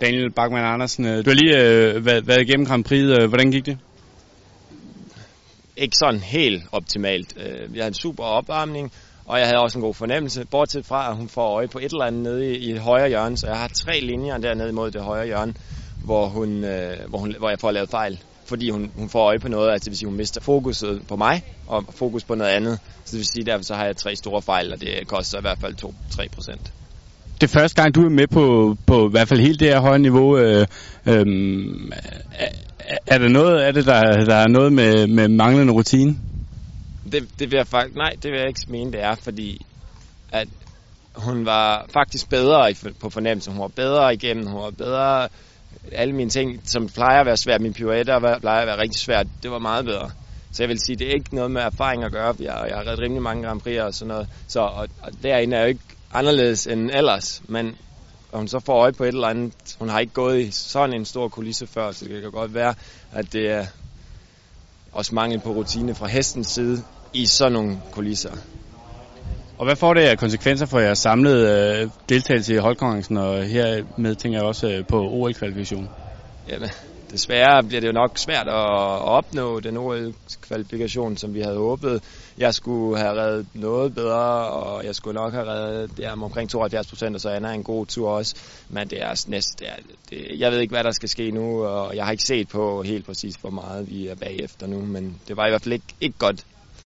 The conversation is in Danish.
Daniel Bachmann Andersen, øh, du har lige øh, været, været igennem Grand Prix. Øh, hvordan gik det? Ikke sådan helt optimalt. Øh, jeg vi havde en super opvarmning, og jeg havde også en god fornemmelse, bortset fra, at hun får øje på et eller andet nede i, i et højre hjørne, så jeg har tre linjer dernede mod det højre hjørne, hvor, hun, øh, hvor, hun, hvor jeg får lavet fejl fordi hun, hun får øje på noget, altså det vil sige, hun mister fokuset på mig, og fokus på noget andet. Så det vil sige, derfor så har jeg tre store fejl, og det koster i hvert fald 2-3 procent. Det er første gang, du er med på, på i hvert fald helt det her høje niveau. Øh, øh, er, er der noget af det, der, der er noget med, med manglende rutine? Det, det vil jeg faktisk, nej, det vil jeg ikke mene, det er, fordi at hun var faktisk bedre på fornemmelsen. Hun var bedre igennem, hun var bedre alle mine ting, som plejer at være svært, mine pirouetter plejer at være rigtig svært, det var meget bedre. Så jeg vil sige, det er ikke noget med erfaring at gøre. Jeg, jeg har reddet rimelig mange Grand Prix og sådan noget. Så og, og derinde er jo ikke anderledes end ellers. Men og hun så får øje på et eller andet, hun har ikke gået i sådan en stor kulisse før, så det kan godt være, at det er også mangel på rutine fra hestens side i sådan nogle kulisser. Og hvad får det af konsekvenser for jeres samlede øh, deltagelse i holdkonkurrencen, og her med tænker jeg også øh, på OL-kvalifikation? Jamen, desværre bliver det jo nok svært at opnå den OL-kvalifikation, som vi havde håbet. Jeg skulle have reddet noget bedre, og jeg skulle nok have reddet det omkring 72 procent, og så Anna en god tur også. Men det er næst, det er, det, jeg ved ikke, hvad der skal ske nu, og jeg har ikke set på helt præcis, hvor meget vi er bagefter nu, men det var i hvert fald ikke, ikke godt